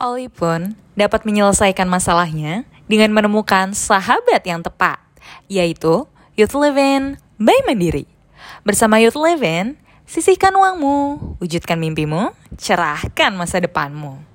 Oli pun dapat menyelesaikan masalahnya dengan menemukan sahabat yang tepat, yaitu Youth Living by Mandiri. Bersama Youth Living, sisihkan uangmu, wujudkan mimpimu, cerahkan masa depanmu.